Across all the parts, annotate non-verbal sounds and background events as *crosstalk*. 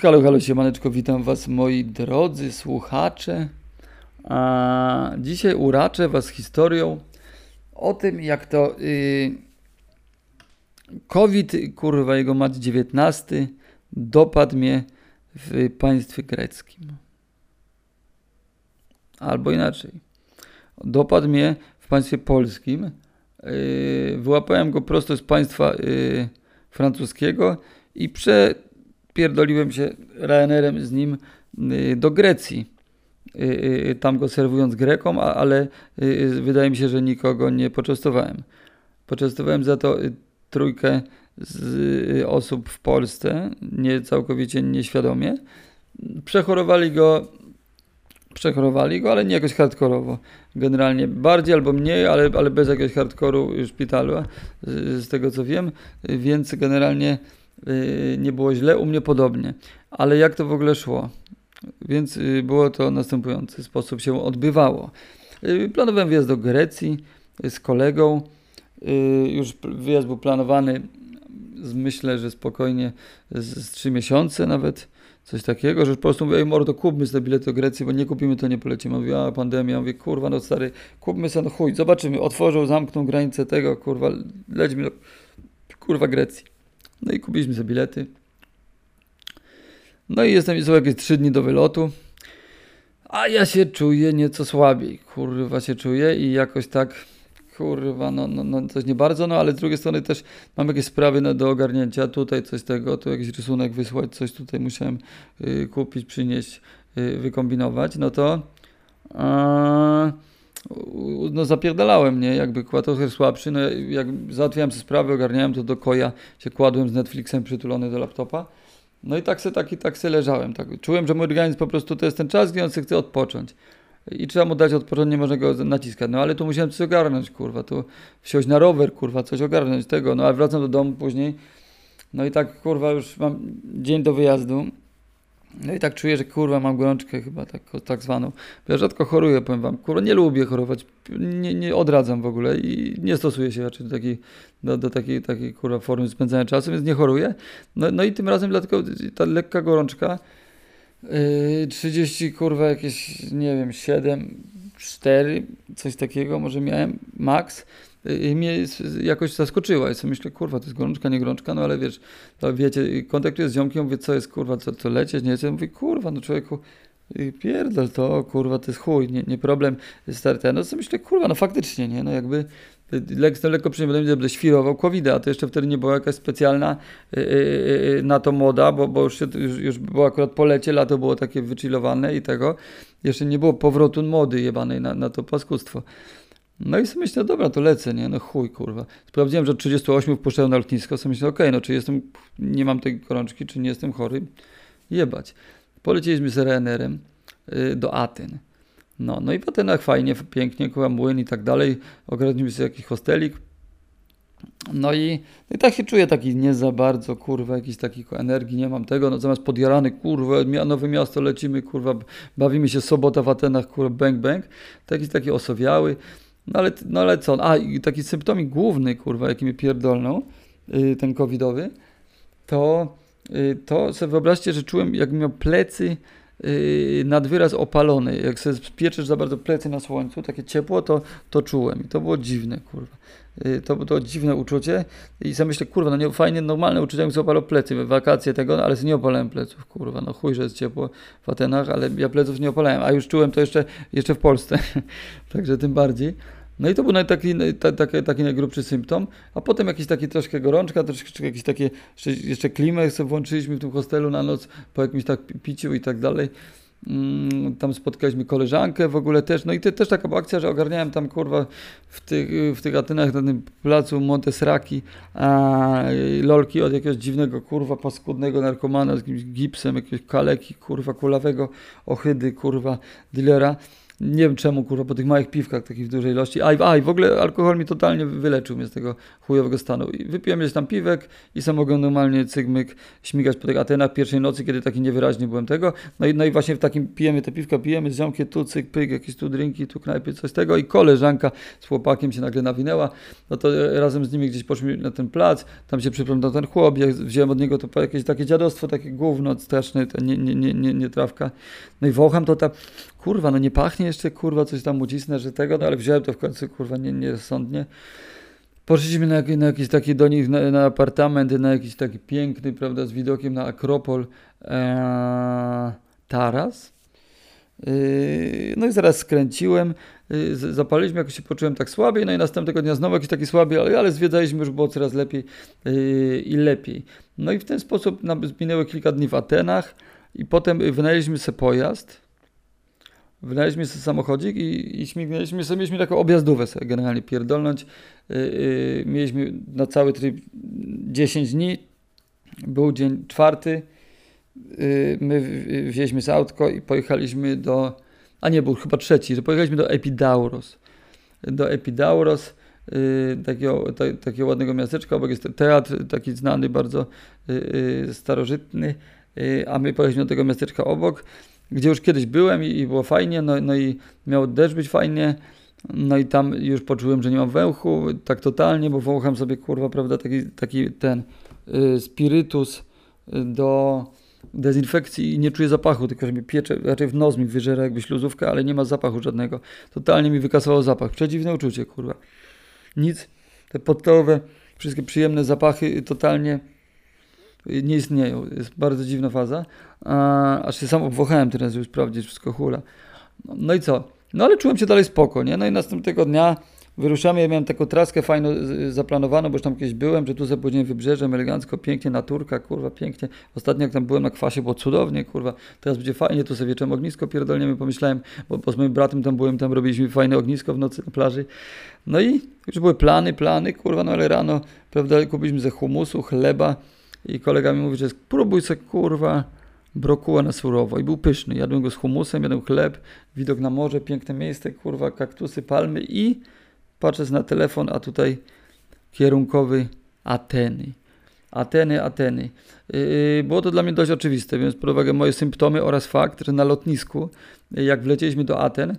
Halo, halo, siemaneczko, witam was moi drodzy słuchacze. A dzisiaj uraczę was historią o tym, jak to yy, COVID, kurwa, jego mat 19 dopadł mnie w państwie greckim. Albo inaczej. Dopadł mnie w państwie polskim. Yy, wyłapałem go prosto z państwa yy, francuskiego i prze pierdoliłem się Ryanerem z nim y, do Grecji. Y, y, tam go serwując Grekom, ale wydaje mi się, że nikogo nie poczęstowałem. Poczęstowałem za to trójkę z osób w Polsce, nie całkowicie nieświadomie. Przechorowali go, przechorowali go, ale nie jakoś hardkorowo. Generalnie bardziej albo mniej, ale, ale bez jakiegoś hardkoru szpitalu, z tego co wiem. Więc generalnie nie było źle, u mnie podobnie. Ale jak to w ogóle szło? Więc y, było to następujący sposób się odbywało. Y, planowałem wyjazd do Grecji z kolegą. Już wyjazd był planowany, myślę, że spokojnie z, z 3 miesiące nawet. Coś takiego, że po prostu mówię, ej mordo, kupmy sobie bilet do Grecji, bo nie kupimy, to nie polecimy. Mówię, a pandemia, mówię, kurwa, no stary, kupmy sobie, no chuj, zobaczymy, otworzą, zamkną granicę tego, kurwa, lećmy do, kurwa, Grecji. No i kupiliśmy sobie bilety. No i jestem, są jakieś trzy dni do wylotu. A ja się czuję nieco słabiej. Kurwa się czuję i jakoś tak, kurwa, no, no, no coś nie bardzo, no ale z drugiej strony też mam jakieś sprawy no, do ogarnięcia. Tutaj coś tego, tu jakiś rysunek wysłać, coś tutaj musiałem y, kupić, przynieść, y, wykombinować. No to no zapierdalałem, nie? Jakby kładł trochę słabszy, no jak załatwiałem te sprawy, ogarniałem to do koja, się kładłem z Netflixem przytulony do laptopa. No i tak se, tak, tak se leżałem. Tak. Czułem, że mój organizm po prostu to jest ten czas, gdzie on chce odpocząć. I trzeba mu dać odpocząć, nie można go naciskać. No ale tu musiałem coś ogarnąć, kurwa. Tu wsiąść na rower, kurwa, coś ogarnąć tego. No ale wracam do domu później. No i tak, kurwa, już mam dzień do wyjazdu. No i tak czuję, że kurwa mam gorączkę chyba tak, tak zwaną. Ja rzadko choruję, powiem wam. Kurwa nie lubię chorować. Nie, nie odradzam w ogóle i nie stosuję się raczej do takiej, do, do takiej, takiej kurwa formy spędzania czasu, więc nie choruję. No, no i tym razem dlatego ta lekka gorączka. Yy, 30 kurwa jakieś, nie wiem, 7, 4, coś takiego może miałem, max i mnie jakoś zaskoczyła. I sobie myślę, kurwa, to jest gorączka, nie gorączka, no ale wiesz, to wiecie, kontaktuję z ziomkiem, mówię, co jest, kurwa, co, co lecieć, nie lecieć? Mówię, kurwa, no człowieku, pierdol to, kurwa, to jest chuj, nie, nie problem, stary ten. No co myślę, kurwa, no faktycznie, nie, no jakby lek, no, lekko przyjemnie będę świrował covid a to jeszcze wtedy nie była jakaś specjalna yy, yy, na to moda, bo, bo już, już, już było akurat po lecie, lato było takie wychillowane i tego, jeszcze nie było powrotu mody jebanej na, na to paskustwo. No i sobie myślę, dobra, to lecę, nie? No chuj, kurwa. Sprawdziłem, że od 38 wpuszczają na lotnisko, sobie myślę, okej, okay, no czy jestem, nie mam tej gorączki, czy nie jestem chory? Jebać. Polecieliśmy z Ryanairem y, do Aten. No, no i w Atenach fajnie, pięknie, kurwa, młyn i tak dalej. Okradliśmy sobie jakiś hostelik. No i, no i tak się czuję taki nie za bardzo, kurwa, jakiś taki energii, nie mam tego, no zamiast podjarany, kurwa, nowe miasto, lecimy, kurwa, bawimy się sobota w Atenach, kurwa, bang, bang, to jakiś taki osowiały, no ale, no ale co? A, i taki symptomik główny, kurwa, jaki mnie pierdolną, yy, ten covidowy, to, yy, to sobie wyobraźcie, że czułem, jak miał plecy yy, nad wyraz opalone. Jak sobie pieczysz za bardzo plecy na słońcu, takie ciepło, to, to czułem. I to było dziwne, kurwa. Y, to było dziwne uczucie i sobie myślę, kurwa, no nie, fajnie, normalne uczucie, jak opalał plecy, wakacje tego, no, ale nie opalałem pleców, kurwa, no chuj, że jest ciepło w Atenach, ale ja pleców nie opalałem, a już czułem to jeszcze, jeszcze w Polsce, *laughs* także tym bardziej. No i to był taki, taki, taki najgrubszy symptom, a potem jakiś taki troszkę gorączka, troszkę jakiś takie, jeszcze, klimę sobie włączyliśmy w tym hostelu na noc po jakimś tak piciu i tak dalej. Mm, tam spotkaliśmy koleżankę w ogóle też, no i to też taka była akcja, że ogarniałem tam kurwa w tych, w tych Atenach na tym placu Montesraki a, lolki od jakiegoś dziwnego kurwa paskudnego narkomana z jakimś gipsem, jakiegoś kaleki kurwa kulawego, ohydy kurwa dealera. Nie wiem czemu, kurwa, po tych małych piwkach takich w dużej ilości. A, a i w ogóle alkohol mi totalnie wyleczył mnie z tego chujowego stanu. I wypiłem jeszcze tam piwek i sam mogłem normalnie cygmyk śmigać po tych Atenach pierwszej nocy, kiedy taki niewyraźnie byłem tego. No i, no i właśnie w takim pijemy te piwka, pijemy z ziomkiem, tu cyk, pyk, jakieś tu drinki, tu knajpy, coś z tego i koleżanka z chłopakiem się nagle nawinęła. No to razem z nimi gdzieś poszliśmy na ten plac, tam się przyplątał ten chłop, ja wziąłem od niego to jakieś takie dziadostwo, takie gówno straszne, nie, nie, nie, nie, nie trawka. No i wącham to tak, kurwa, no nie pachnie jeszcze, kurwa, coś tam ucisnę, że tego, no ale wziąłem to w końcu, kurwa, nie, nierozsądnie. Poszliśmy na, na jakiś taki do nich, na, na apartament, na jakiś taki piękny, prawda, z widokiem na Akropol ee, taras. Yy, no i zaraz skręciłem, yy, zapaliliśmy, jakoś się poczułem tak słabiej, no i następnego dnia znowu jakiś taki słaby, ale, ale zwiedzaliśmy, już było coraz lepiej yy, i lepiej. No i w ten sposób nam minęło kilka dni w Atenach i potem wynaleźliśmy sobie pojazd, wynaleźliśmy sobie samochodzik i, i śmignęliśmy sobie, mieliśmy taką objazdówę sobie generalnie pierdolnąć. Yy, mieliśmy na cały tryb 10 dni, był dzień czwarty, yy, my wzięliśmy z autko i pojechaliśmy do, a nie, był chyba trzeci, że pojechaliśmy do Epidauros. Do Epidauros, yy, takiego, ta, takiego ładnego miasteczka, obok. Jest teatr, taki znany, bardzo yy, starożytny, a my pojechaliśmy do tego miasteczka obok, gdzie już kiedyś byłem i, i było fajnie, no, no i miało też być fajnie, no i tam już poczułem, że nie mam węchu, tak totalnie, bo wącham sobie, kurwa, prawda, taki, taki ten y, spirytus do dezynfekcji i nie czuję zapachu, tylko że mi piecze, raczej w nos mi wyżera jakby śluzówka, ale nie ma zapachu żadnego. Totalnie mi wykasował zapach. Przedziwne uczucie, kurwa. Nic. Te podstawowe, wszystkie przyjemne zapachy totalnie nie istnieją. Jest bardzo dziwna faza. Aż się sam obwąchałem teraz, żeby sprawdzić, wszystko hula. No, no i co? No ale czułem się dalej spoko, nie? No i następnego dnia wyruszamy, ja miałem taką traskę fajną zaplanowaną, bo już tam kiedyś byłem, że tu sobie później wybrzeżem elegancko, pięknie, naturka, kurwa, pięknie. Ostatnio jak tam byłem na kwasie, było cudownie, kurwa, teraz będzie fajnie, tu sobie wieczorem ognisko pierdolniemy, pomyślałem, bo, bo z moim bratem tam byłem, tam robiliśmy fajne ognisko w nocy na plaży. No i już były plany, plany, kurwa, no ale rano, prawda, kupiliśmy ze humusu, chleba i kolega mi mówi, że próbuj sobie, kurwa, brokuła na surowo i był pyszny. Jadłem go z humusem, jadłem chleb, widok na morze, piękne miejsce, kurwa, kaktusy, palmy i patrzę na telefon, a tutaj kierunkowy Ateny. Ateny, Ateny. Yy, było to dla mnie dość oczywiste, więc pod uwagę moje symptomy oraz fakt, że na lotnisku, jak wlecieliśmy do Aten,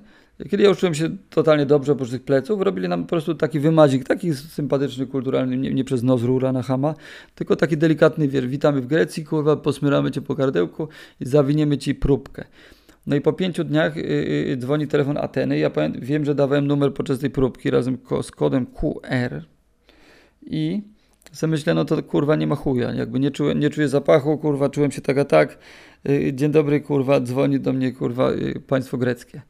kiedy ja już czułem się totalnie dobrze oprócz tych pleców, robili nam po prostu taki wymazik, taki sympatyczny, kulturalny, nie, nie przez nos rura na hama, tylko taki delikatny, wiesz, witamy w Grecji, kurwa, posmyramy cię po kardełku i zawiniemy ci próbkę. No i po pięciu dniach yy, dzwoni telefon Ateny. Ja wiem, że dawałem numer podczas tej próbki razem ko z kodem QR i sobie myślę, no to kurwa nie ma chuja. Jakby nie czuję, nie czuję zapachu, kurwa, czułem się tak a tak. Yy, dzień dobry, kurwa, dzwoni do mnie, kurwa, y, państwo greckie.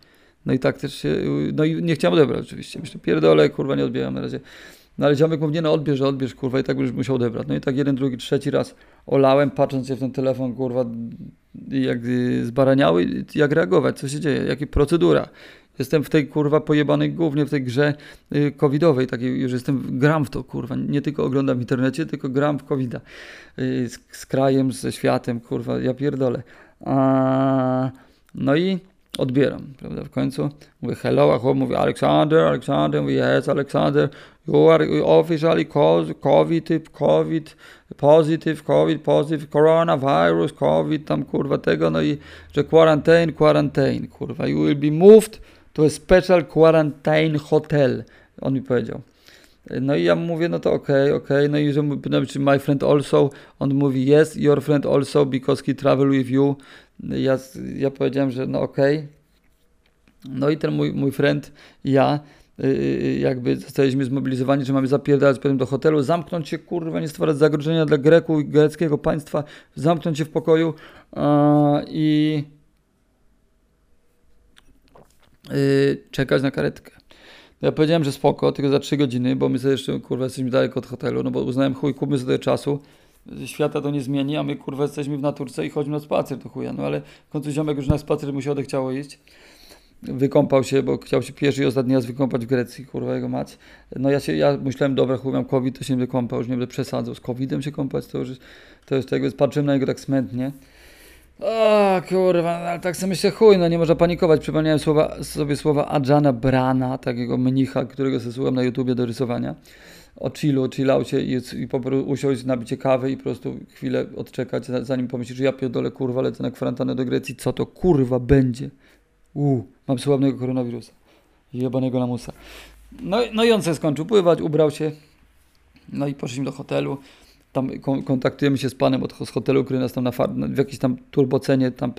No i tak też się, no i nie chciałem odebrać oczywiście. Myślę, pierdolę, kurwa, nie odbieram na razie. No ale ziomek mówi, nie no odbierz, odbierz, kurwa, i tak już musiał odebrać. No i tak jeden, drugi, trzeci raz olałem, patrząc się w ten telefon, kurwa, jak zbaraniały, jak reagować, co się dzieje, jaka procedura. Jestem w tej, kurwa, pojebanej głównie w tej grze y, covidowej, takiej już jestem, gram w to, kurwa, nie tylko oglądam w internecie, tylko gram w covida. Y, z, z krajem, ze światem, kurwa, ja pierdolę. A, no i odbieram, prawda, w końcu mówię hello, a chłop mówi Aleksander, Aleksander, mówi yes, Aleksander, you are officially COVID, COVID, positive, COVID, positive, coronavirus, COVID, tam kurwa tego, no i że quarantine, quarantine, kurwa, you will be moved to a special quarantine hotel, on mi powiedział. No i ja mówię, no to okej, okay, okej, okay. no i że pytam, czy my friend also, on mówi yes, your friend also, because he travel with you. Ja, ja powiedziałem, że no okej. Okay. No i ten mój, mój friend, ja, yy, jakby zostaliśmy zmobilizowani, że mamy zapierdalać potem do hotelu, zamknąć się, kurwa, nie stwarzać zagrożenia dla Greków i greckiego państwa, zamknąć się w pokoju i czekać na karetkę. Ja powiedziałem, że spoko, tylko za 3 godziny, bo my sobie jeszcze, kurwa, jesteśmy daleko od hotelu, no bo uznałem, chuj, kupmy sobie czasu, świata to nie zmieni, a my, kurwa, jesteśmy w naturce i chodźmy na spacer, to chuja, no ale w końcu ziomek już na spacer mu się odechciało iść. Wykąpał się, bo chciał się pierwszy i ostatni raz wykąpać w Grecji, kurwa, jego mać. No ja się, ja myślałem, dobra, chuj, mam COVID, to się będę już nie będę przesadzał. Z COVIDem się kąpać, to już, to jest tak, więc patrzyłem na niego tak smętnie. O kurwa, ale tak sobie myślę, chuj, no nie można panikować. Przypomniałem słowa, sobie słowa Adjana Brana, takiego mnicha, którego sobie słucham na YouTubie do rysowania. O chillu, chillaucie i, i po prostu usiąść, nabicie kawy i po prostu chwilę odczekać, zanim pomyślisz, że ja pierdolę, kurwa, lecę na kwarantannę do Grecji, co to kurwa będzie? Uuu, mam sławnego koronawirusa. Jebanego lamusa. No, no i on se skończył pływać, ubrał się, no i poszliśmy do hotelu tam kontaktujemy się z panem od, z hotelu, który nas tam na, w jakiejś tam turbocenie tam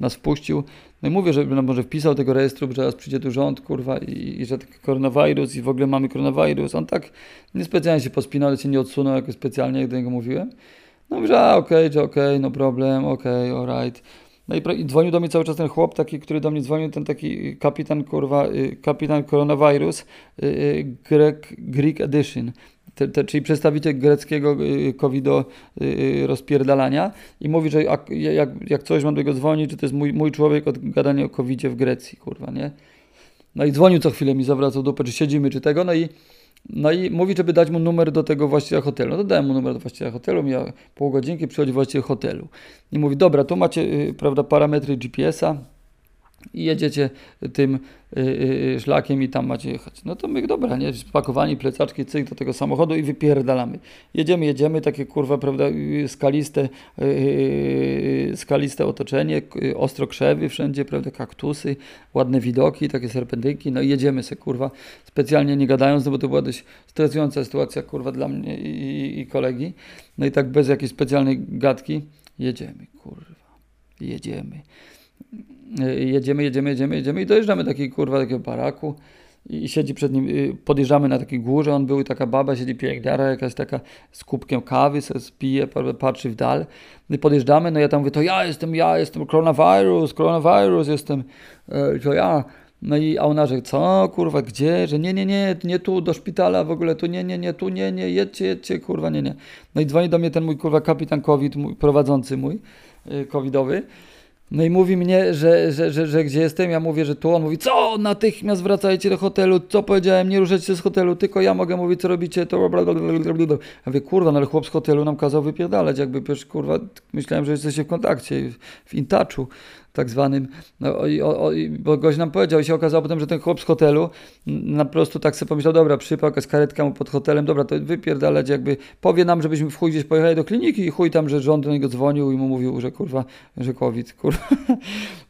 nas wpuścił. No i mówię, że no może wpisał tego rejestru, że teraz przyjdzie tu rząd, kurwa, i, i że taki koronawirus i w ogóle mamy koronawirus. On tak niespecjalnie się pospinał, ale się nie odsunął jakoś specjalnie, jak do niego mówiłem. No mówię, że okej, okay, okej, okay, no problem, okej, okay, alright. No i, i, dzwonił do mnie cały czas ten chłop, taki, który do mnie dzwonił, ten taki kapitan, kurwa, y, kapitan koronawirus, y, y, Greek Edition te, te, czyli przedstawiciel greckiego y, covido y, y, rozpierdalania i mówi, że jak, jak, jak coś mam do niego dzwonić, czy to jest mój, mój człowiek od gadania o covidzie w Grecji, kurwa, nie? No i dzwonił co chwilę mi, zawracał dupę, czy siedzimy, czy tego, no i no i mówi, żeby dać mu numer do tego właściciela hotelu. No to dałem mu numer do właściciela hotelu, ja pół godzinki przychodzi właściciel hotelu. I mówi, dobra, tu macie, prawda, parametry GPS-a, i jedziecie tym y, y, szlakiem i tam macie jechać. No to my, dobra, nie, spakowani plecaczki, cyk do tego samochodu i wypierdalamy. Jedziemy, jedziemy, takie kurwa, prawda, skaliste, y, skaliste otoczenie, ostro krzewy wszędzie, prawda, kaktusy, ładne widoki, takie serpentyki, no i jedziemy se, kurwa, specjalnie nie gadając, no bo to była dość stresująca sytuacja, kurwa, dla mnie i, i kolegi. No i tak bez jakiejś specjalnej gadki jedziemy, kurwa, jedziemy jedziemy, jedziemy, jedziemy, jedziemy i dojeżdżamy do takiej kurwa takiego baraku i siedzi przed nim, y, podjeżdżamy na takiej górze, on był i taka baba, siedzi pielęgniara jakaś taka z kubkiem kawy, spije, patrzy w dal. I podjeżdżamy, no ja tam mówię, to ja jestem, ja jestem koronawirus, koronawirus jestem, e, to ja. No i a ona, że co, kurwa, gdzie, że nie, nie, nie, nie tu, do szpitala w ogóle, tu nie, nie, nie, tu nie, nie, jedźcie, jedźcie, kurwa, nie, nie. No i dzwoni do mnie ten mój, kurwa, kapitan COVID, mój, prowadzący mój, y, covidowy, no i mówi mnie, że, że, że, że gdzie jestem, ja mówię, że tu, on mówi, co, natychmiast wracajcie do hotelu, co powiedziałem, nie ruszajcie się z hotelu, tylko ja mogę mówić, co robicie, to. Ja mówię, kurwa, no ale chłop z hotelu nam kazał wypierdalać, jakby, przecież, kurwa, myślałem, że jesteście w kontakcie, w intouchu tak zwanym, no, o, bo gość nam powiedział i się okazało potem, że ten chłop z hotelu na prostu tak sobie pomyślał, dobra, przypał jakaś karetka mu pod hotelem, dobra, to wypierdalać jakby, powie nam, żebyśmy w chuj gdzieś pojechali do kliniki i chuj tam, że rząd do niego dzwonił i mu mówił, że kurwa, że COVID, kurwa. *laughs*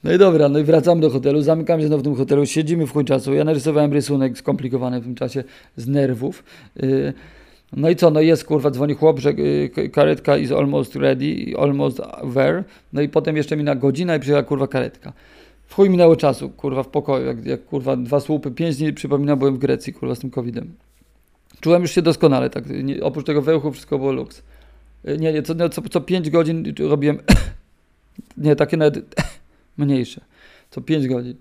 No i dobra, no i wracamy do hotelu, zamykamy się znowu w tym hotelu, siedzimy w chuj czasu, ja narysowałem rysunek skomplikowany w tym czasie z nerwów, yy, no i co, no jest kurwa, dzwoni chłop, że y, karetka is almost ready, almost there. No i potem jeszcze mi na godzinę i przyjechała kurwa karetka. W chuj minęło czasu, kurwa, w pokoju, jak, jak kurwa dwa słupy, pięć dni, przypomina, byłem w Grecji, kurwa, z tym covidem. Czułem już się doskonale, tak, nie, oprócz tego wełchu wszystko było luks. Y, nie, nie, co, no, co, co pięć godzin robiłem, *coughs* nie, takie nawet *coughs* mniejsze, co pięć godzin.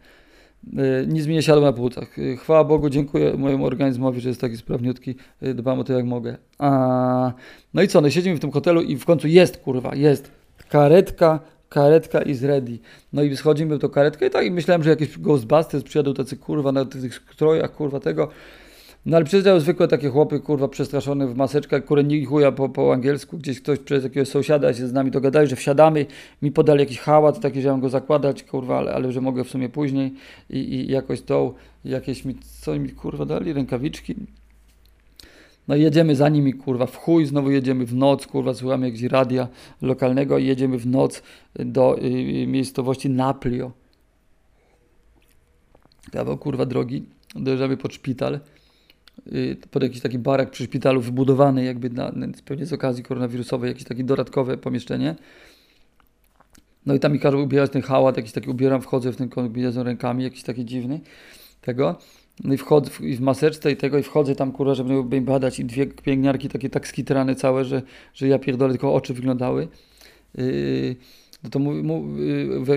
Nic mi nie siadło na płucach. Chwała Bogu, dziękuję mojemu organizmowi, że jest taki sprawniutki. E, dbam o to jak mogę. A, no i co, no siedzimy w tym hotelu i w końcu jest, kurwa, jest karetka, karetka is ready. No i schodzimy w tą karetkę i tak i myślałem, że jakieś Ghostbusters przyjadą tacy, kurwa, na tych strojach, kurwa, tego. No ale przyjeżdżają zwykłe takie chłopy, kurwa, przestraszone w maseczkach, które nie chuja po, po angielsku, gdzieś ktoś przez jakiegoś sąsiada się z nami dogadali, że wsiadamy, mi podali jakiś hałat taki, że mam go zakładać, kurwa, ale, ale że mogę w sumie później. I, i jakoś to, jakieś mi, co mi, kurwa, dali, rękawiczki. No i jedziemy za nimi, kurwa, w chuj, znowu jedziemy w noc, kurwa, słuchamy jakiegoś radia lokalnego i jedziemy w noc do y, y miejscowości Naplio. Kawał, kurwa, drogi, dojeżdżamy pod szpital, pod jakiś taki barak przy szpitalu wybudowany jakby na, pewnie z okazji koronawirusowej, jakieś takie dodatkowe pomieszczenie. No i tam mi każą ubierać ten hałat, jakiś taki ubieram, wchodzę w ten kombinezon rękami, jakiś taki dziwny, tego. No i wchodzę w, i w maseczce i tego i wchodzę tam, kurwa, żeby mnie badać i dwie pielęgniarki takie tak skitrane całe, że, że ja pierdolę, tylko oczy wyglądały. Yy, no to mówi, mówi,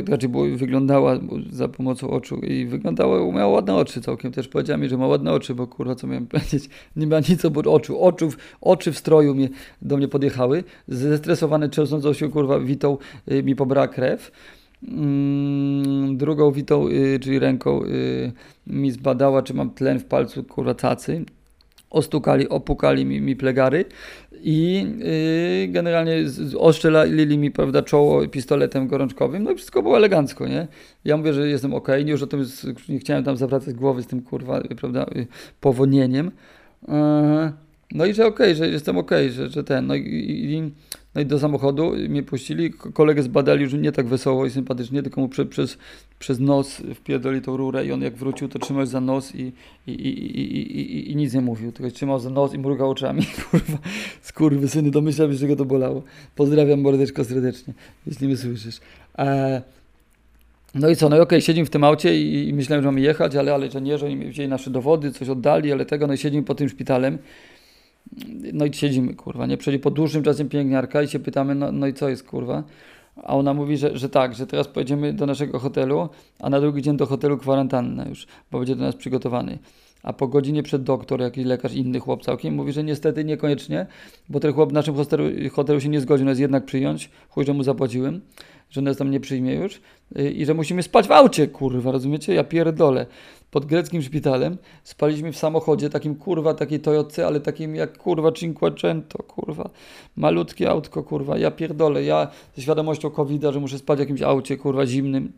znaczy było, wyglądała za pomocą oczu i wyglądała, miała ładne oczy całkiem. Też powiedziała mi, że ma ładne oczy, bo kurwa, co miałem *laughs* powiedzieć, nie ma nic oprócz oczu. oczu. Oczy w stroju mnie, do mnie podjechały. Zestresowany trzęsącą się, kurwa, witą y, mi pobrała krew. Mm, drugą witą, y, czyli ręką, y, mi zbadała, czy mam tlen w palcu, kurwa, cacy ostukali, opukali mi, mi plegary i yy, generalnie oszczelili mi, prawda, czoło pistoletem gorączkowym, no i wszystko było elegancko, nie? Ja mówię, że jestem ok, nie już o tym, nie chciałem tam zawracać głowy z tym, kurwa, prawda, powodnieniem. Yy, no i że ok, że jestem ok, że, że ten, no i, i no i do samochodu mnie puścili, kolegę zbadali już nie tak wesoło i sympatycznie, tylko mu prze, przez, przez nos wpierdoli tą rurę i on jak wrócił, to trzymał za nos i, i, i, i, i, i nic nie mówił, tylko trzymał za nos i mrugał oczami, *laughs* kurwa, skurwy syny, domyślam się, że go to bolało. Pozdrawiam mordeczko serdecznie, jeśli mnie słyszysz. E, no i co, no i okej, siedzimy w tym aucie i, i myślałem, że mamy jechać, ale, ale że nie, że oni wzięli nasze dowody, coś oddali, ale tego, no i siedzimy pod tym szpitalem no i siedzimy, kurwa, nie? Przychodzi po dłuższym czasie pielęgniarka i się pytamy, no, no i co jest, kurwa? A ona mówi, że, że tak, że teraz pojedziemy do naszego hotelu, a na drugi dzień do hotelu kwarantanna już, bo będzie do nas przygotowany. A po godzinie przed doktor, jakiś lekarz, inny chłop całkiem, mówi, że niestety niekoniecznie, bo ten chłop w naszym hotelu, hotelu się nie zgodził nas jednak przyjąć, chuj, że mu zapłaciłem, że nas tam nie przyjmie już y, i że musimy spać w aucie, kurwa, rozumiecie? Ja pierdolę pod greckim szpitalem. Spaliśmy w samochodzie, takim kurwa, takiej Toyotce, ale takim jak kurwa Cinquecento, kurwa. Malutkie autko, kurwa. Ja pierdolę, ja ze świadomością covid że muszę spać w jakimś aucie, kurwa, zimnym,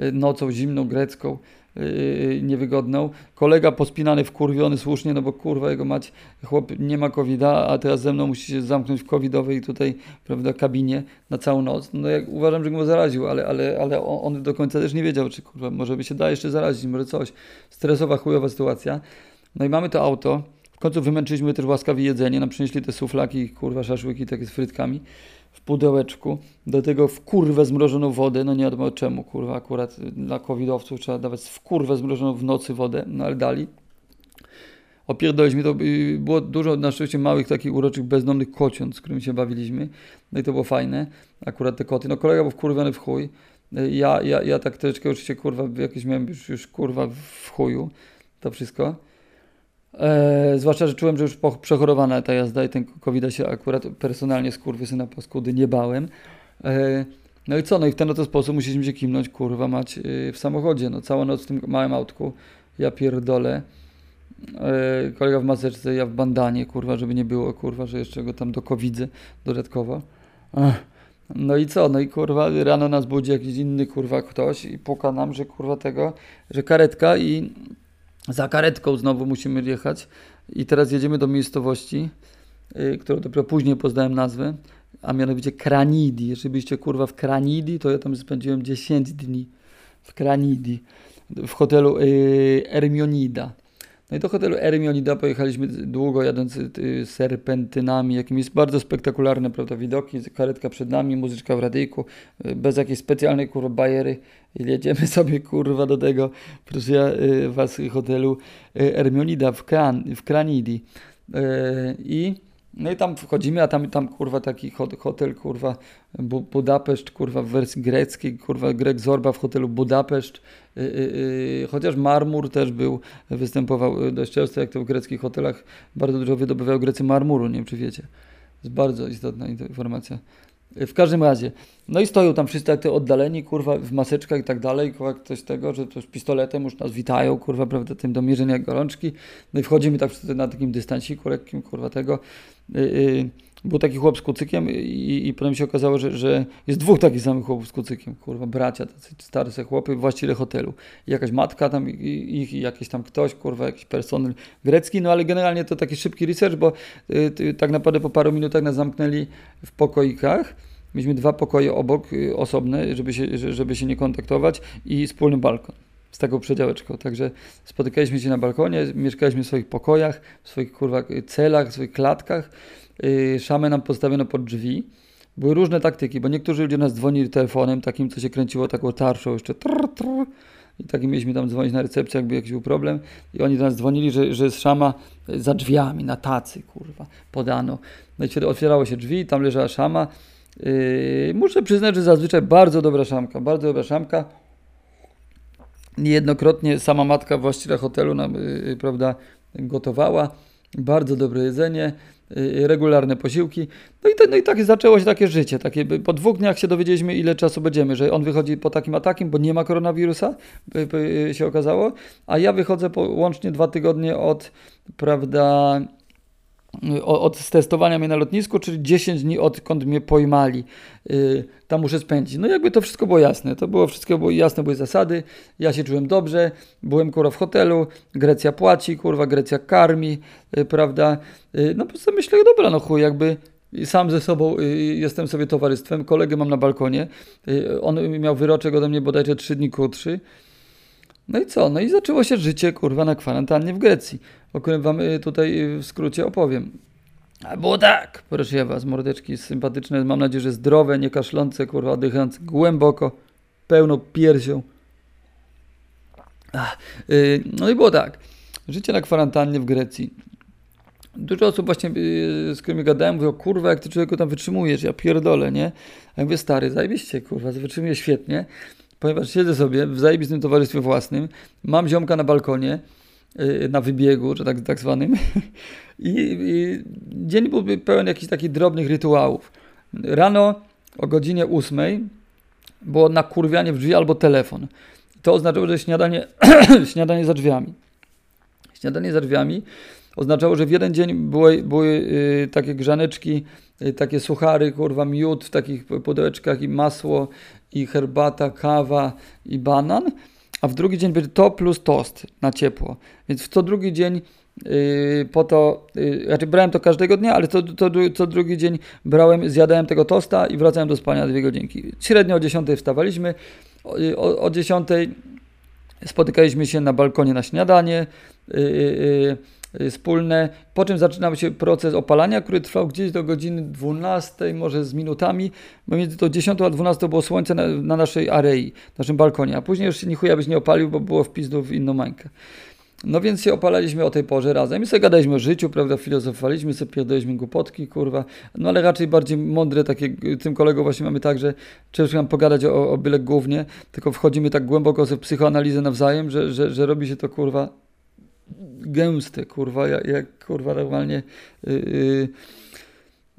y, nocą zimną, grecką. Yy, niewygodną. Kolega pospinany, wkurwiony słusznie, no bo kurwa jego mać, chłop nie ma covid a teraz ze mną musi się zamknąć w covidowej tutaj, prawda, kabinie na całą noc. No jak uważam, że go zaraził, ale, ale, ale on do końca też nie wiedział, czy kurwa, może by się da jeszcze zarazić, może coś. Stresowa, chujowa sytuacja. No i mamy to auto. W końcu wymęczyliśmy też łaskawie jedzenie, nam przynieśli te suflaki, kurwa, szaszłyki takie z frytkami pudełeczku, do tego w kurwę zmrożoną wodę, no nie wiadomo czemu, kurwa, akurat dla covidowców trzeba dawać w kurwę zmrożoną w nocy wodę, no ale dali. Opierdoliśmy to, było dużo na szczęście małych takich uroczych bezdomnych kociąt, z którymi się bawiliśmy, no i to było fajne, akurat te koty, no kolega był wkurwiony w chuj, ja, ja, ja tak troszeczkę oczywiście kurwa, jakieś miałem już, już kurwa w chuju, to wszystko. E, zwłaszcza, że czułem, że już przechorowana ta jazda i ten covid się akurat personalnie na paskudy nie bałem. E, no i co? No i w ten oto sposób musieliśmy się kimnąć, kurwa, mać e, w samochodzie. No całą noc w tym małym autku. Ja pierdolę. E, kolega w maseczce, ja w bandanie, kurwa, żeby nie było, kurwa, że jeszcze go tam dokowidzę dodatkowo. No i co? No i kurwa, rano nas budzi jakiś inny kurwa ktoś i puka nam, że kurwa tego, że karetka i za karetką znowu musimy jechać i teraz jedziemy do miejscowości, yy, którą dopiero później poznałem nazwę, a mianowicie Kranidi. Jeżeli byście kurwa w Kranidi, to ja tam spędziłem 10 dni w Kranidi, w hotelu yy, Ermionida. No i do hotelu Ermionida pojechaliśmy długo jadąc y, serpentynami, jakimiś bardzo spektakularne prawda, widoki, karetka przed nami, muzyczka w radyjku, y, bez jakiejś specjalnej kurwa bajery. Jedziemy *laughs* sobie kurwa do tego, proszę ja, y, was hotelu Ermionida w, Kran, w Kranidi. I no i tam wchodzimy, a tam, tam kurwa taki hotel, kurwa Budapeszt, kurwa w wersji greckiej, kurwa Grek Zorba w hotelu Budapeszt. Yy, yy, chociaż marmur też był, występował dość często, jak to w greckich hotelach bardzo dużo wydobywają Grecy marmuru, nie wiem czy wiecie. To jest bardzo istotna informacja. W każdym razie, no i stoją tam wszyscy tak oddaleni, kurwa, w maseczkach i tak dalej, kurwa, coś tego, że to z pistoletem już nas witają, kurwa, prawda, tym do mierzenia gorączki. No i wchodzimy tak wszyscy na takim dystansiku lekkim, kurwa, tego. Yy, yy, był taki chłop z kucykiem i, i potem się okazało, że, że jest dwóch takich samych chłopów z kucykiem, kurwa, bracia, tacy starsze chłopy, właściciele hotelu. I jakaś matka tam, ich i jakiś tam ktoś, kurwa, jakiś personel grecki, no ale generalnie to taki szybki research, bo y, tak naprawdę po paru minutach nas zamknęli w pokoikach. Mieliśmy dwa pokoje obok, y, osobne, żeby się, żeby się nie kontaktować i wspólny balkon z taką przedziałeczką. Także spotykaliśmy się na balkonie, mieszkaliśmy w swoich pokojach, w swoich kurwa celach, w swoich klatkach. Yy, szamę nam postawiono pod drzwi. Były różne taktyki, bo niektórzy ludzie nas dzwonili telefonem, takim, co się kręciło taką tarczą, jeszcze trr, trr, i takim mieliśmy tam dzwonić na recepcję, jakby jakiś był problem. I oni do nas dzwonili, że, że jest szama za drzwiami, na tacy, kurwa, podano. No i wtedy otwierało się drzwi, tam leżała szama. Yy, muszę przyznać, że zazwyczaj bardzo dobra szamka, bardzo dobra szamka. Niejednokrotnie sama matka właściciela hotelu nam, yy, prawda, gotowała. bardzo dobre jedzenie, y, regularne posiłki. No i, no i tak zaczęło się takie życie. Takie, po dwóch dniach się dowiedzieliśmy, ile czasu będziemy, że on wychodzi po takim atakiem, bo nie ma koronawirusa, się okazało, a ja wychodzę po łącznie dwa tygodnie od, prawda, od testowania mnie na lotnisku, czyli 10 dni odkąd mnie pojmali. Yy, tam muszę spędzić. No jakby to wszystko było jasne. To było wszystko było jasne, były zasady. Ja się czułem dobrze. Byłem kurwa w hotelu. Grecja płaci, kurwa, Grecja karmi, yy, prawda? No po prostu myślę, dobra, no chuj, jakby sam ze sobą y, jestem sobie towarzystwem. Kolegę mam na balkonie. Y, on miał wyroczek ode mnie bodajże 3 dni krótszy. No i co? No i zaczęło się życie, kurwa, na kwarantannie w Grecji, o którym wam y, tutaj y, w skrócie opowiem. A było tak, proszę was, mordeczki sympatyczne, mam nadzieję, że zdrowe, nie kaszlące, kurwa, oddychające głęboko, pełno piersią. Ach, yy, no i było tak, życie na kwarantannie w Grecji. Dużo osób właśnie, yy, z którymi gadałem, mówią, kurwa, jak ty człowieku tam wytrzymujesz, ja pierdolę, nie? A ja mówię, stary, zajebiście, kurwa, wytrzymuję świetnie ponieważ siedzę sobie w zajebistym towarzystwie własnym, mam ziomka na balkonie, y, na wybiegu, że tak, tak zwanym *laughs* I, i dzień byłby pełen jakichś takich drobnych rytuałów. Rano o godzinie 8 było nakurwianie w drzwi albo telefon. To oznaczało, że śniadanie, *clears throat* śniadanie za drzwiami. Śniadanie za drzwiami oznaczało, że w jeden dzień były, były y, takie grzaneczki, y, takie suchary, kurwa, miód w takich pudełeczkach i masło i herbata, kawa i banan, a w drugi dzień będzie to plus tost na ciepło. Więc w co drugi dzień Yy, po to, znaczy brałem to każdego dnia, ale to, to, co drugi dzień brałem, zjadałem tego tosta i wracałem do spania dwie godzinki. Średnio o 10 wstawaliśmy, o, o, o 10 spotykaliśmy się na balkonie na śniadanie. Yy, Y, wspólne, po czym zaczynał się proces opalania, który trwał gdzieś do godziny 12, może z minutami, bo między to 10 a 12 było słońce na, na naszej arei, naszym balkonie, a później już się nichuja byś nie opalił, bo było w pizdu w inną mańkę. No więc się opalaliśmy o tej porze razem. I sobie gadaliśmy o życiu, prawda, filozofowaliśmy sobie, pierdoliśmy głupotki, kurwa, no ale raczej bardziej mądre takie, tym kolegom właśnie mamy tak, że trzeba nam pogadać o, o byle głównie, tylko wchodzimy tak głęboko w psychoanalizę nawzajem, że, że, że robi się to, kurwa, gęste, kurwa, jak, jak kurwa normalnie yy,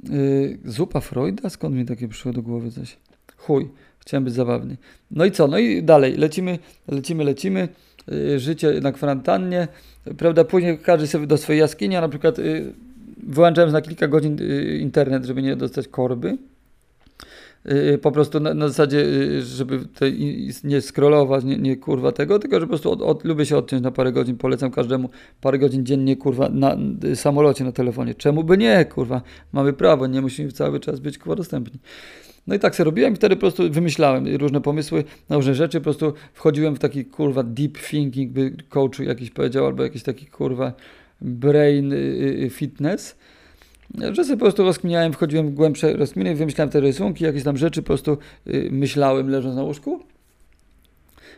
yy, zupa Freuda? Skąd mi takie przyszło do głowy coś? Chuj, chciałem być zabawny. No i co? No i dalej, lecimy, lecimy, lecimy. Yy, życie na kwarantannie, prawda? Później każdy sobie do swojej jaskini, a na przykład yy, wyłączałem na kilka godzin y, internet, żeby nie dostać korby. Y, po prostu na, na zasadzie, y, żeby nie scrollować, nie, nie kurwa tego, tylko że po prostu od, od, lubię się odciąć na parę godzin, polecam każdemu parę godzin dziennie kurwa na y, samolocie, na telefonie. Czemu by nie, kurwa? Mamy prawo, nie musimy cały czas być kurwa dostępni. No i tak sobie robiłem i wtedy po prostu wymyślałem różne pomysły na różne rzeczy, po prostu wchodziłem w taki kurwa deep thinking, by coach jakiś powiedział, albo jakiś taki kurwa brain fitness że sobie po prostu rozkminiałem, wchodziłem w głębsze rozkminy, wymyślałem te rysunki, jakieś tam rzeczy, po prostu y, myślałem leżąc na łóżku.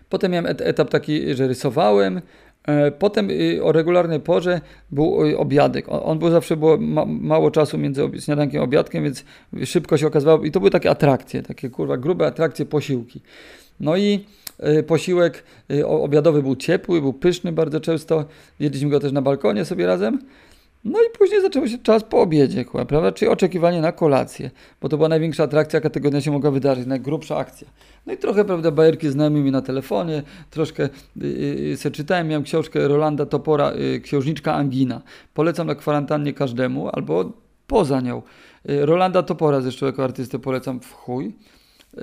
Potem miałem et etap taki, że rysowałem. E, potem y, o regularnej porze był y, obiadek. On był zawsze było ma mało czasu między śniadankiem a obiadkiem, więc szybko się okazywało. I to były takie atrakcje, takie kurwa grube atrakcje, posiłki. No i posiłek obiadowy był ciepły, był pyszny bardzo często. Jedliśmy go też na balkonie sobie razem. No i później zaczął się czas po obiedzie, prawda? Czyli oczekiwanie na kolację, bo to była największa atrakcja, jaka tego dnia się mogła wydarzyć, najgrubsza akcja. No i trochę, prawda, bajerki znajomymi na telefonie, troszkę yy, sobie czytałem, miałem książkę Rolanda Topora, yy, Księżniczka Angina. Polecam na kwarantannie każdemu, albo poza nią. Yy, Rolanda Topora zresztą jako artystę polecam w chuj. Yy,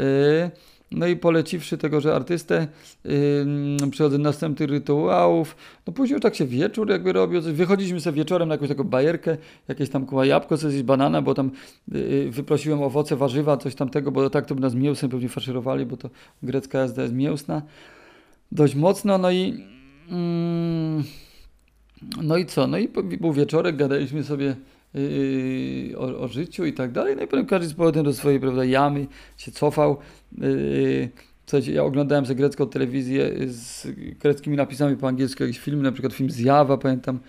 no i poleciwszy tegoże artystę, yy, przechodzę do następnych rytuałów. No później już tak się wieczór jakby robił. Wychodziliśmy sobie wieczorem na jakąś taką bajerkę, jakieś tam kuła jabłko, coś banana, bo tam yy, wyprosiłem owoce, warzywa, coś tamtego, bo tak to by nas mięsem pewnie faszerowali, bo to grecka jazda jest mięsna. Dość mocno, no i... Yy, no i co? No i był wieczorek, gadaliśmy sobie Yy, o, o, życiu i tak dalej. No i potem każdy z powrotem do swojej prawda, jamy się cofał. Yy, ja oglądałem sobie grecką telewizję z greckimi napisami po angielsku, jakiś film, na przykład film Zjawa, pamiętam, y,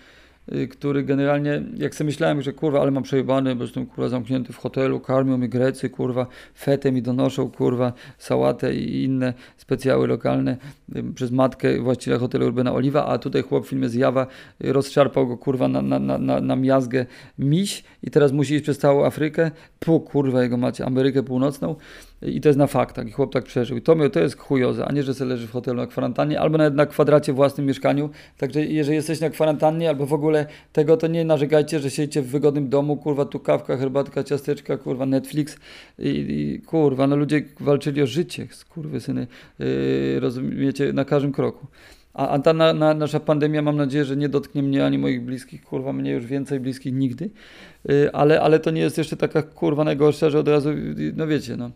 który generalnie, jak sobie myślałem, że kurwa, ale mam przejebane, bo jestem kurwa zamknięty w hotelu, karmią mnie Grecy, kurwa, fetę mi donoszą, kurwa, sałatę i inne specjały lokalne y, przez matkę właściciela hotelu Urbana Oliwa, a tutaj chłop w filmie Zjawa y, rozszarpał go kurwa na, na, na, na, na miazgę miś i teraz musi iść przez całą Afrykę, pół kurwa jego macie, Amerykę Północną i to jest na faktach i chłop tak przeżył. I to, to jest chujoza, a nie, że sobie leży w hotelu na kwarantannie albo nawet na kwadracie własnym mieszkaniu. Także jeżeli jesteś na kwarantannie albo w ogóle tego, to nie narzekajcie, że siedzicie w wygodnym domu, kurwa tu kawka, herbatka, ciasteczka, kurwa Netflix i, i kurwa, no ludzie walczyli o życie, syny, yy, rozumiecie, na każdym kroku. A, a ta na, na, nasza pandemia, mam nadzieję, że nie dotknie mnie ani moich bliskich, kurwa, mnie już więcej bliskich nigdy. Yy, ale, ale to nie jest jeszcze taka kurwa najgorsza, że od razu, no wiecie, no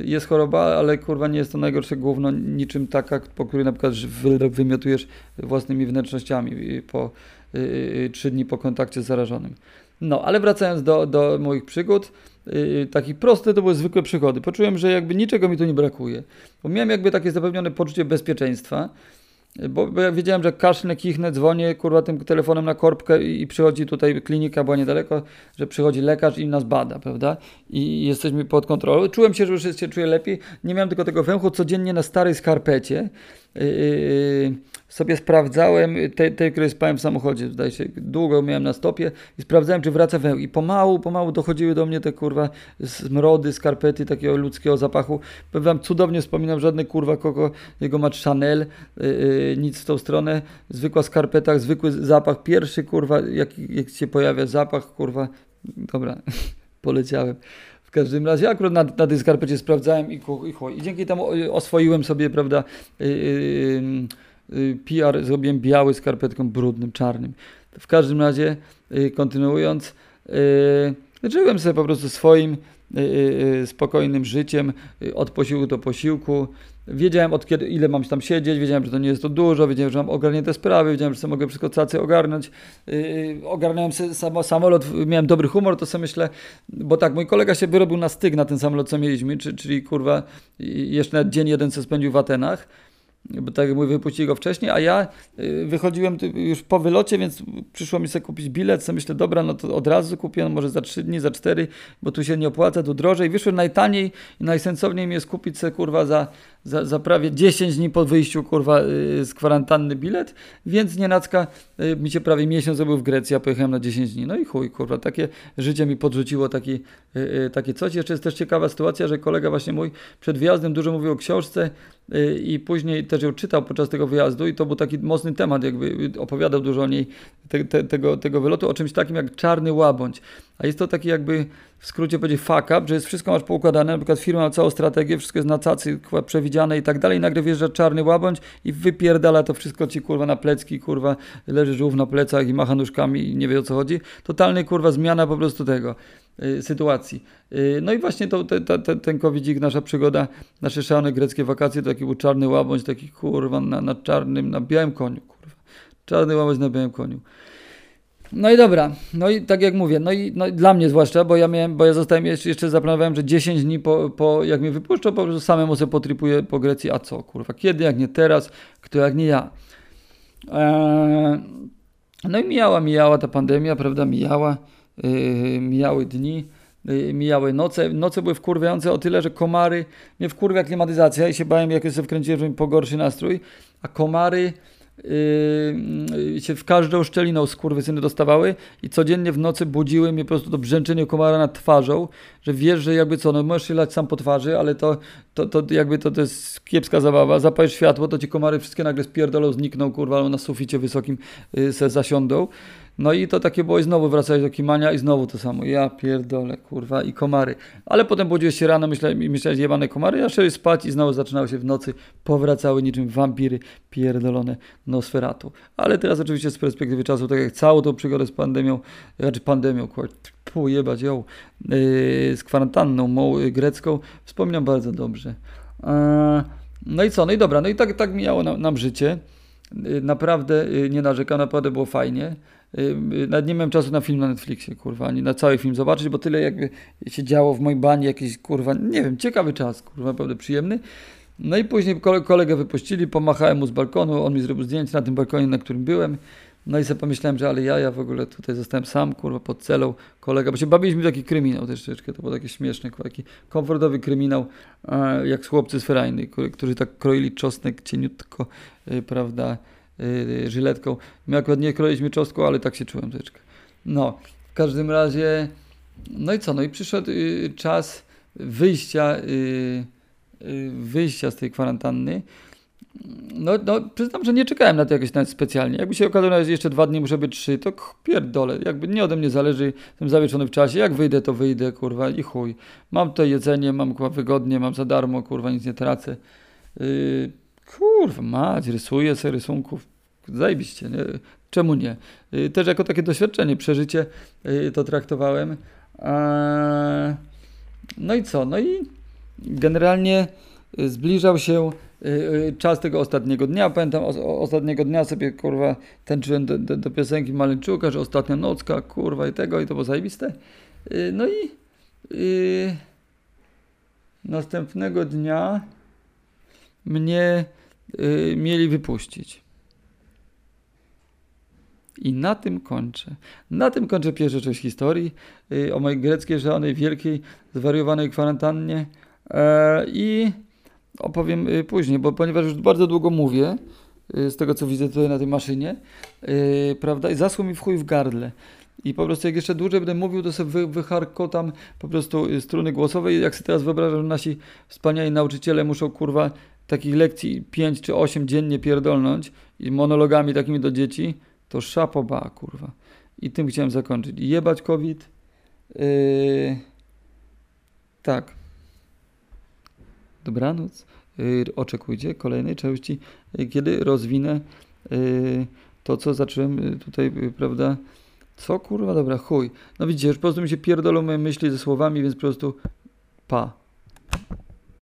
jest choroba, ale kurwa nie jest to najgorsze główno niczym taka, po której na przykład wymiotujesz własnymi wnętrznościami po y, trzy dni po kontakcie z zarażonym. No, ale wracając do, do moich przygód, yy, takie proste to były zwykłe przygody. Poczułem, że jakby niczego mi tu nie brakuje, bo miałem jakby takie zapewnione poczucie bezpieczeństwa, bo, bo ja wiedziałem, że kaszlę, kichnę, dzwonię kurwa tym telefonem na korbkę i, i przychodzi tutaj klinika, była niedaleko, że przychodzi lekarz i nas bada, prawda? I jesteśmy pod kontrolą. Czułem się, że już się czuję lepiej. Nie miałem tylko tego węchu codziennie na starej skarpecie. Yy, sobie sprawdzałem, tej, tej, której spałem w samochodzie, zdaje się, długo miałem na stopie i sprawdzałem, czy wraca. I pomału, pomału dochodziły do mnie te kurwa smrody, skarpety, takiego ludzkiego zapachu. Powiem wam, cudownie wspominam, żadny kurwa kogo, jego ma Chanel, yy, nic w tą stronę. Zwykła skarpeta, zwykły zapach. Pierwszy kurwa, jak, jak się pojawia zapach, kurwa, dobra, *laughs* poleciałem. Każdym razie akurat na, na tej skarpecie sprawdzałem i, i, i dzięki temu oswoiłem sobie, prawda, yy, yy, Y, PR zrobiłem biały skarpetką brudnym, czarnym. W każdym razie, y, kontynuując, y, żyłem sobie po prostu swoim spokojnym życiem od posiłku do posiłku. Wiedziałem od kiedy, ile mam tam siedzieć, wiedziałem, że to nie jest to dużo, wiedziałem, że mam ogarnięte sprawy, wiedziałem, że sobie mogę wszystko cacy ogarnąć. Yy, ogarnąłem sobie sam, samolot, miałem dobry humor, to sobie myślę, bo tak, mój kolega się wyrobił na styk na ten samolot, co mieliśmy, czyli, czyli kurwa, jeszcze dzień jeden co spędził w Atenach bo tak jak mówię, wypuścili go wcześniej, a ja y, wychodziłem już po wylocie, więc przyszło mi sobie kupić bilet, co myślę, dobra, no to od razu kupię, może za 3 dni, za 4, bo tu się nie opłaca, tu drożej. Wyszło najtaniej i najsensowniej mi jest kupić sobie, kurwa, za, za, za prawie 10 dni po wyjściu, kurwa, y, z kwarantanny bilet, więc nienacka y, mi się prawie miesiąc zrobił w Grecji, a pojechałem na 10 dni. No i chuj, kurwa, takie życie mi podrzuciło taki, takie coś. Jeszcze jest też ciekawa sytuacja, że kolega właśnie mój przed wyjazdem dużo mówił o książce, i później też ją czytał podczas tego wyjazdu i to był taki mocny temat, jakby opowiadał dużo o niej, te, te, tego, tego wylotu, o czymś takim jak czarny łabądź. A jest to taki jakby w skrócie powiedzieć fuck up, że jest wszystko masz poukładane, na przykład firma ma całą strategię, wszystko jest na cacy przewidziane i tak dalej i nagle wjeżdża czarny łabądź i wypierdala to wszystko ci kurwa na plecki, kurwa leży żółw na plecach i macha nóżkami i nie wie o co chodzi. Totalny kurwa zmiana po prostu tego. Y, sytuacji. Y, no i właśnie to, te, te, ten nasza przygoda, nasze szalone greckie wakacje, to taki był czarny łabądź, taki kurwa na, na czarnym, na białym koniu, kurwa. Czarny łabądź na białym koniu. No i dobra, no i tak jak mówię, no i no dla mnie zwłaszcza, bo ja miałem, bo ja zostałem jeszcze, jeszcze zaplanowałem, że 10 dni po, po jak mnie wypuszczą, po prostu samemu sobie potripuję po Grecji, a co, kurwa, kiedy, jak nie teraz, kto jak nie ja. Eee, no i mijała, mijała ta pandemia, prawda, mijała. Yy, mijały dni, yy, mijały noce. Noce były wkurwiające o tyle, że komary mnie wkurwia klimatyzacja i się bałem, jak sobie wkręciłem, że mi pogorszy nastrój, a komary Yy, się w każdą szczeliną skurwysyny dostawały i codziennie w nocy budziły mnie po prostu do brzęczenia komara nad twarzą, że wiesz, że jakby co, no możesz się lać sam po twarzy, ale to, to, to jakby to, to jest kiepska zabawa, zapalisz światło, to ci komary wszystkie nagle spierdolą, znikną, kurwa, albo na suficie wysokim yy, se zasiądą. No i to takie było i znowu wracałeś do Kimania i znowu to samo. Ja pierdolę, kurwa, i komary. Ale potem budziłeś się rano, myślałeś, myślałeś jebane komary, ja szedłeś spać i znowu zaczynało się w nocy, powracały niczym wampiry pierdolone Nosferatu. Ale teraz oczywiście z perspektywy czasu, tak jak całą tą przygodę z pandemią, znaczy pandemią, kurwa, pół jebać ją, yy, z kwarantanną grecką, wspominam bardzo dobrze. Yy, no i co, no i dobra, no i tak, tak mijało nam, nam życie. Yy, naprawdę yy, nie narzekam, naprawdę było fajnie. Nawet nie miałem czasu na film na Netflixie, kurwa, ani na cały film zobaczyć, bo tyle jakby się działo w mojej bani, jakiś, kurwa, nie wiem, ciekawy czas, kurwa, naprawdę przyjemny. No i później kolegę wypuścili, pomachałem mu z balkonu, on mi zrobił zdjęcie na tym balkonie, na którym byłem. No i sobie pomyślałem, że ale ja, ja w ogóle tutaj zostałem sam, kurwa, pod celą, kolega, bo się bawiliśmy taki kryminał też troszeczkę, to było takie śmieszne, taki komfortowy kryminał, e, jak chłopcy z Ferajny, którzy tak kroili czosnek cieniutko, e, prawda, e, żyletką. My akurat nie kroiliśmy czosnku, ale tak się czułem troszeczkę. No, w każdym razie, no i co, no i przyszedł y, czas wyjścia, y, y, wyjścia z tej kwarantanny. No, no, przyznam, że nie czekałem na to jakoś nawet specjalnie. Jakby się okazało, że jeszcze dwa dni muszę być trzy, to pierdolę. Jakby nie ode mnie zależy, jestem zawieszony w czasie. Jak wyjdę, to wyjdę, kurwa, i chuj. Mam tutaj jedzenie, mam kurwa wygodnie, mam za darmo, kurwa, nic nie tracę. Yy, kurwa, mać, rysuję sobie rysunków. Zajebiście, nie? Czemu nie? Yy, też jako takie doświadczenie, przeżycie yy, to traktowałem. Eee, no i co? No i generalnie y, zbliżał się czas tego ostatniego dnia. Pamiętam, o, ostatniego dnia sobie kurwa tańczyłem do, do, do piosenki Maleńczuka, że ostatnia nocka, kurwa i tego, i to było zajebiste. Y, No i y, następnego dnia mnie y, mieli wypuścić. I na tym kończę. Na tym kończę pierwszą część historii y, o mojej greckiej żonej, wielkiej, zwariowanej kwarantannie. E, I opowiem y, później, bo ponieważ już bardzo długo mówię, y, z tego co widzę tutaj na tej maszynie, y, prawda, i zasło mi w chuj w gardle. I po prostu jak jeszcze dłużej będę mówił, to sobie wy, wycharkotam po prostu y, struny głosowe i jak sobie teraz wyobrażam, że nasi wspaniali nauczyciele muszą kurwa takich lekcji 5 czy 8 dziennie pierdolnąć i monologami takimi do dzieci, to szapoba kurwa. I tym chciałem zakończyć. Jebać COVID. Yy... Tak. Dobranoc. Yy, oczekujcie kolejnej części, yy, kiedy rozwinę yy, to, co zacząłem tutaj, prawda? Co kurwa, dobra, chuj. No widzicie, już po prostu mi się pierdolą moje myśli ze słowami, więc po prostu pa.